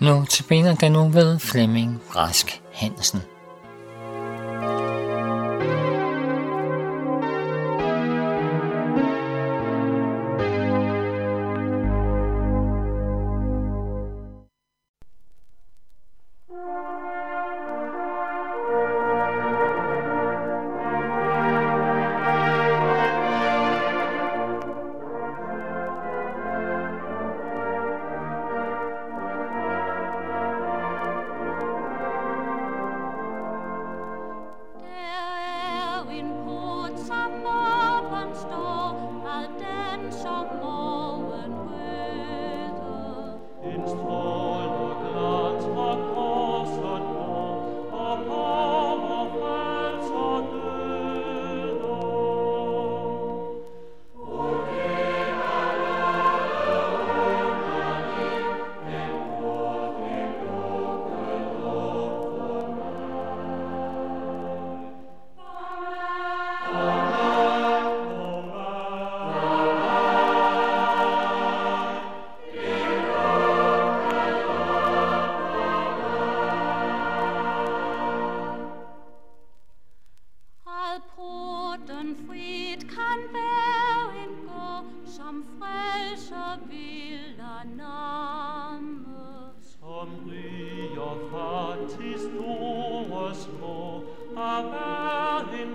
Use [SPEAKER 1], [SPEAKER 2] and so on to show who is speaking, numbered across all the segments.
[SPEAKER 1] Nu tilbage den nu ved Flemming Rask Hansen.
[SPEAKER 2] multis tuos mo, aver in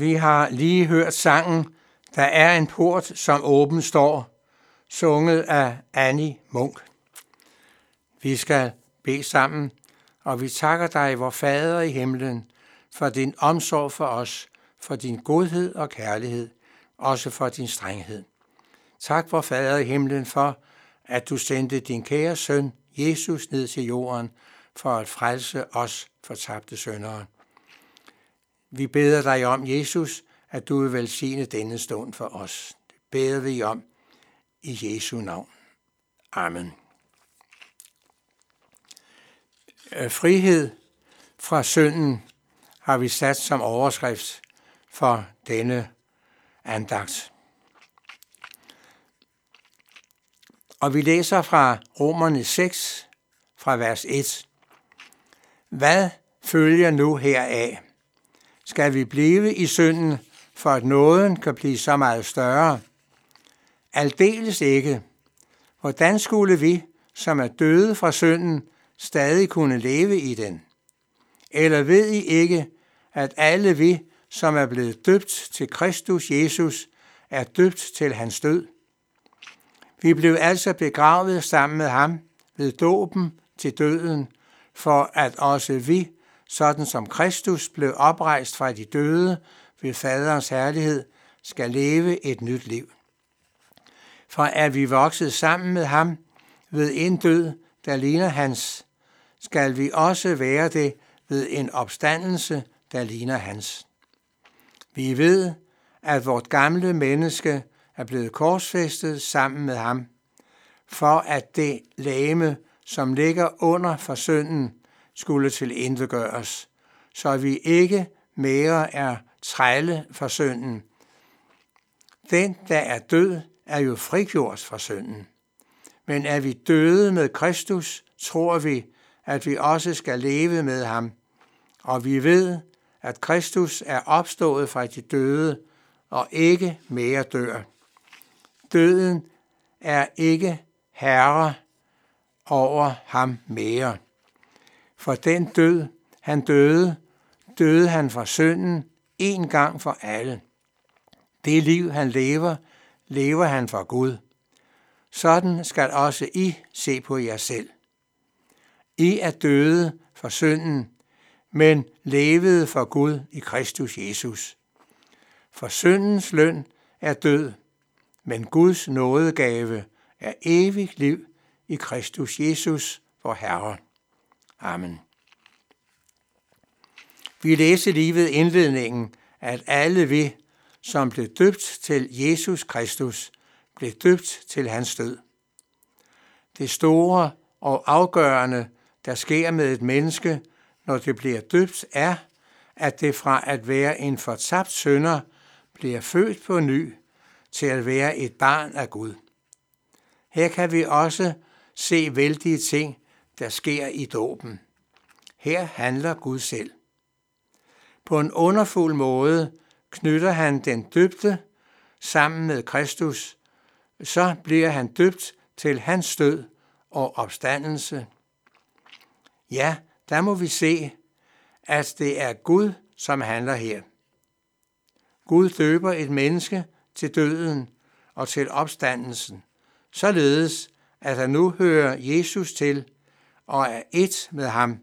[SPEAKER 2] Vi har lige hørt sangen Der er en port, som åben står, sunget af Annie Munk. Vi skal bede sammen, og vi takker dig, vor Fader i himlen, for din omsorg for os, for din godhed og kærlighed, også for din strenghed. Tak, vor Fader i himlen, for at du sendte din kære søn, Jesus, ned til jorden, for at frelse os fortabte søndere. Vi beder dig om, Jesus, at du vil velsigne denne stund for os. Det beder vi om i Jesu navn. Amen. Øh, frihed fra synden har vi sat som overskrift for denne andagt. Og vi læser fra Romerne 6, fra vers 1. Hvad følger nu heraf? Skal vi blive i synden, for at nåden kan blive så meget større. Aldeles ikke. Hvordan skulle vi, som er døde fra synden, stadig kunne leve i den? Eller ved I ikke, at alle vi, som er blevet døbt til Kristus Jesus, er døbt til hans død? Vi blev altså begravet sammen med ham ved dåben til døden, for at også vi, sådan som Kristus blev oprejst fra de døde ved faderens herlighed, skal leve et nyt liv. For er vi vokset sammen med ham ved en død, der ligner hans, skal vi også være det ved en opstandelse, der ligner hans. Vi ved, at vort gamle menneske er blevet korsfæstet sammen med ham, for at det lame, som ligger under for synden, skulle til gøres, så vi ikke mere er trælle for synden. Den, der er død, er jo frigjort fra synden. Men er vi døde med Kristus, tror vi, at vi også skal leve med ham. Og vi ved, at Kristus er opstået fra de døde og ikke mere dør. Døden er ikke herre over ham mere. For den død, han døde, døde han for synden en gang for alle. Det liv, han lever, lever han for Gud. Sådan skal også I se på jer selv. I er døde for synden, men levede for Gud i Kristus Jesus. For syndens løn er død, men Guds nådegave er evigt liv i Kristus Jesus, vor Herre. Amen. Vi læser lige ved indledningen, at alle vi, som blev døbt til Jesus Kristus, blev døbt til hans død. Det store og afgørende, der sker med et menneske, når det bliver døbt, er, at det fra at være en fortabt sønder bliver født på ny til at være et barn af Gud. Her kan vi også se vældige ting, der sker i dåben. Her handler Gud selv. På en underfuld måde knytter han den døbte sammen med Kristus, så bliver han døbt til hans død og opstandelse. Ja, der må vi se, at det er Gud, som handler her. Gud døber et menneske til døden og til opstandelsen, således at han nu hører Jesus til og er et med ham.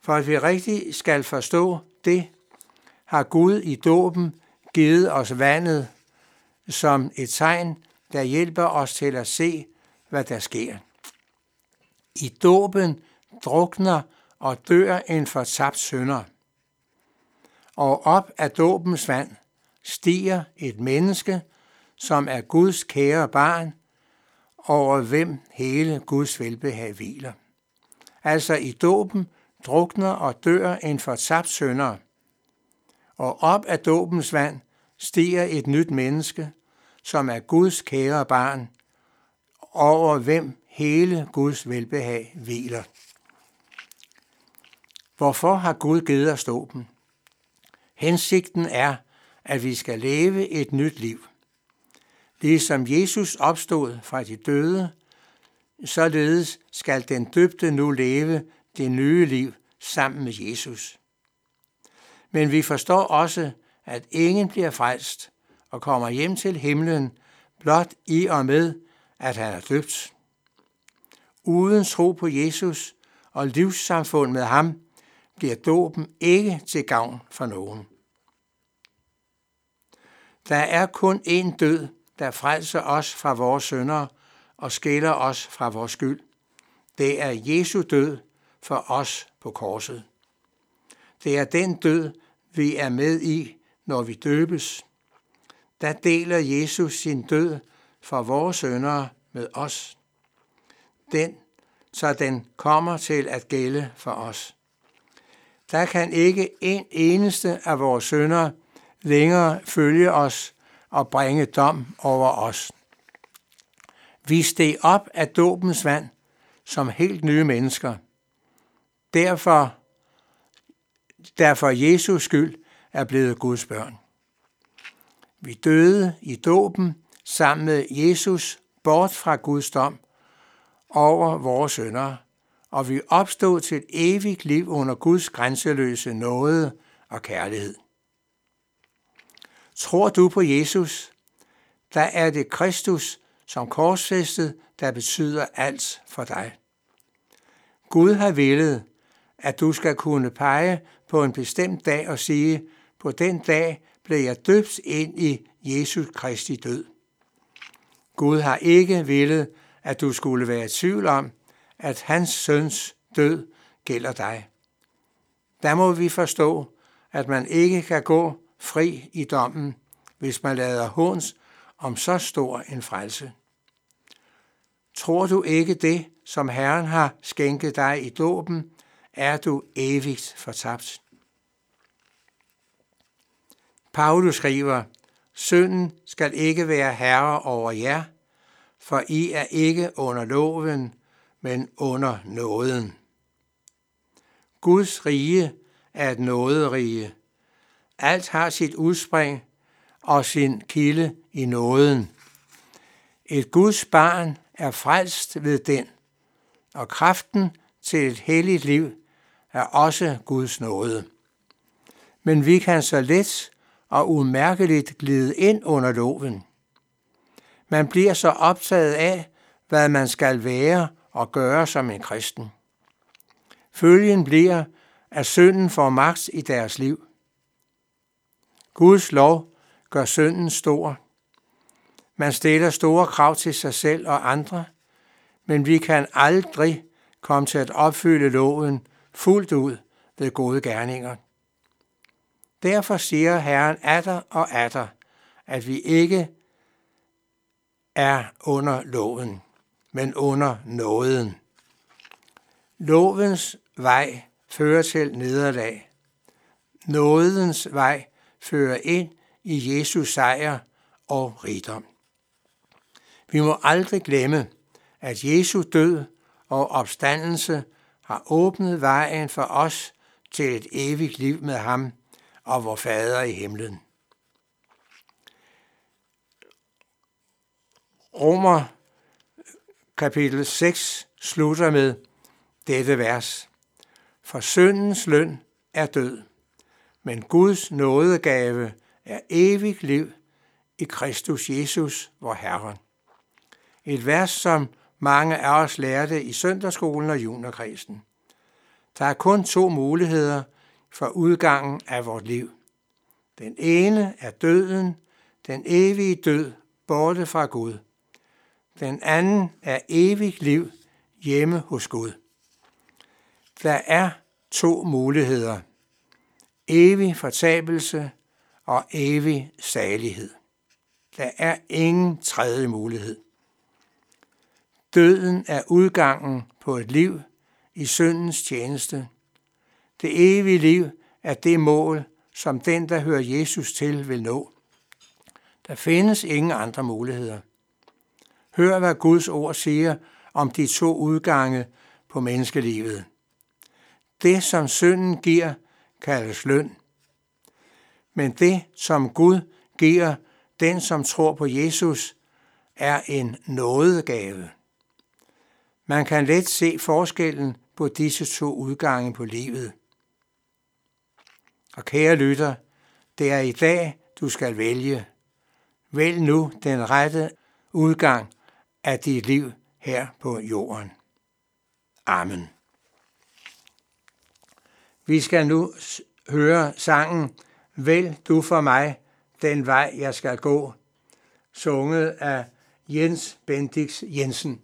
[SPEAKER 2] For at vi rigtig skal forstå det, har Gud i dåben givet os vandet som et tegn, der hjælper os til at se, hvad der sker. I dåben drukner og dør en fortabt sønder. Og op af dåbens vand stiger et menneske, som er Guds kære barn, over hvem hele Guds velbehag hviler. Altså i dåben drukner og dør en fortabt sønder, og op af dåbens vand stiger et nyt menneske, som er Guds kære barn, over hvem hele Guds velbehag hviler. Hvorfor har Gud givet os dåben? Hensigten er, at vi skal leve et nyt liv. Ligesom Jesus opstod fra de døde, således skal den døbte nu leve det nye liv sammen med Jesus. Men vi forstår også, at ingen bliver frelst og kommer hjem til himlen blot i og med, at han er døbt. Uden tro på Jesus og livssamfund med ham, bliver dåben ikke til gavn for nogen. Der er kun én død, der frelser os fra vores sønder og skiller os fra vores skyld. Det er Jesu død for os på korset. Det er den død, vi er med i, når vi døbes. Der deler Jesus sin død for vores søndere med os. Den, så den kommer til at gælde for os. Der kan ikke en eneste af vores sønder længere følge os og bringe dom over os. Vi steg op af dåbens vand som helt nye mennesker. Derfor, derfor Jesus skyld er blevet Guds børn. Vi døde i dåben sammen med Jesus bort fra Guds dom over vores sønder, og vi opstod til et evigt liv under Guds grænseløse nåde og kærlighed. Tror du på Jesus, der er det Kristus som korsfæstet, der betyder alt for dig. Gud har villet, at du skal kunne pege på en bestemt dag og sige, på den dag blev jeg døbt ind i Jesus Kristi død. Gud har ikke villet, at du skulle være i tvivl om, at hans søns død gælder dig. Der må vi forstå, at man ikke kan gå fri i dommen, hvis man lader håns om så stor en frelse. Tror du ikke det, som Herren har skænket dig i dåben, er du evigt fortabt. Paulus skriver, Synden skal ikke være herre over jer, for I er ikke under loven, men under nåden. Guds rige er et nåderige. Alt har sit udspring og sin kilde i nåden. Et Guds barn er frelst ved den, og kraften til et helligt liv er også Guds nåde. Men vi kan så let og umærkeligt glide ind under loven. Man bliver så optaget af, hvad man skal være og gøre som en kristen. Følgen bliver, at synden får magt i deres liv. Guds lov gør synden stor. Man stiller store krav til sig selv og andre, men vi kan aldrig komme til at opfylde loven fuldt ud ved gode gerninger. Derfor siger Herren atter og atter, at vi ikke er under loven, men under nåden. Lovens vej fører til nederlag. Nådens vej fører ind i Jesus sejr og rigdom. Vi må aldrig glemme, at Jesu død og opstandelse har åbnet vejen for os til et evigt liv med ham og vor Fader i himlen. Romer kapitel 6 slutter med dette vers. For syndens løn er død, men Guds nådegave er evigt liv i Kristus Jesus, vor Herre. Et vers, som mange af os lærte i søndagsskolen og juniorkredsen. Der er kun to muligheder for udgangen af vort liv. Den ene er døden, den evige død, borte fra Gud. Den anden er evigt liv hjemme hos Gud. Der er to muligheder. Evig fortabelse og evig salighed. Der er ingen tredje mulighed. Døden er udgangen på et liv i syndens tjeneste. Det evige liv er det mål, som den, der hører Jesus til, vil nå. Der findes ingen andre muligheder. Hør, hvad Guds ord siger om de to udgange på menneskelivet. Det, som synden giver, kaldes løn. Men det, som Gud giver den, som tror på Jesus, er en nådegave. Man kan let se forskellen på disse to udgange på livet. Og kære lytter, det er i dag, du skal vælge. Vælg nu den rette udgang af dit liv her på jorden. Amen. Vi skal nu høre sangen Vælg du for mig den vej, jeg skal gå, sunget af Jens Bendix Jensen.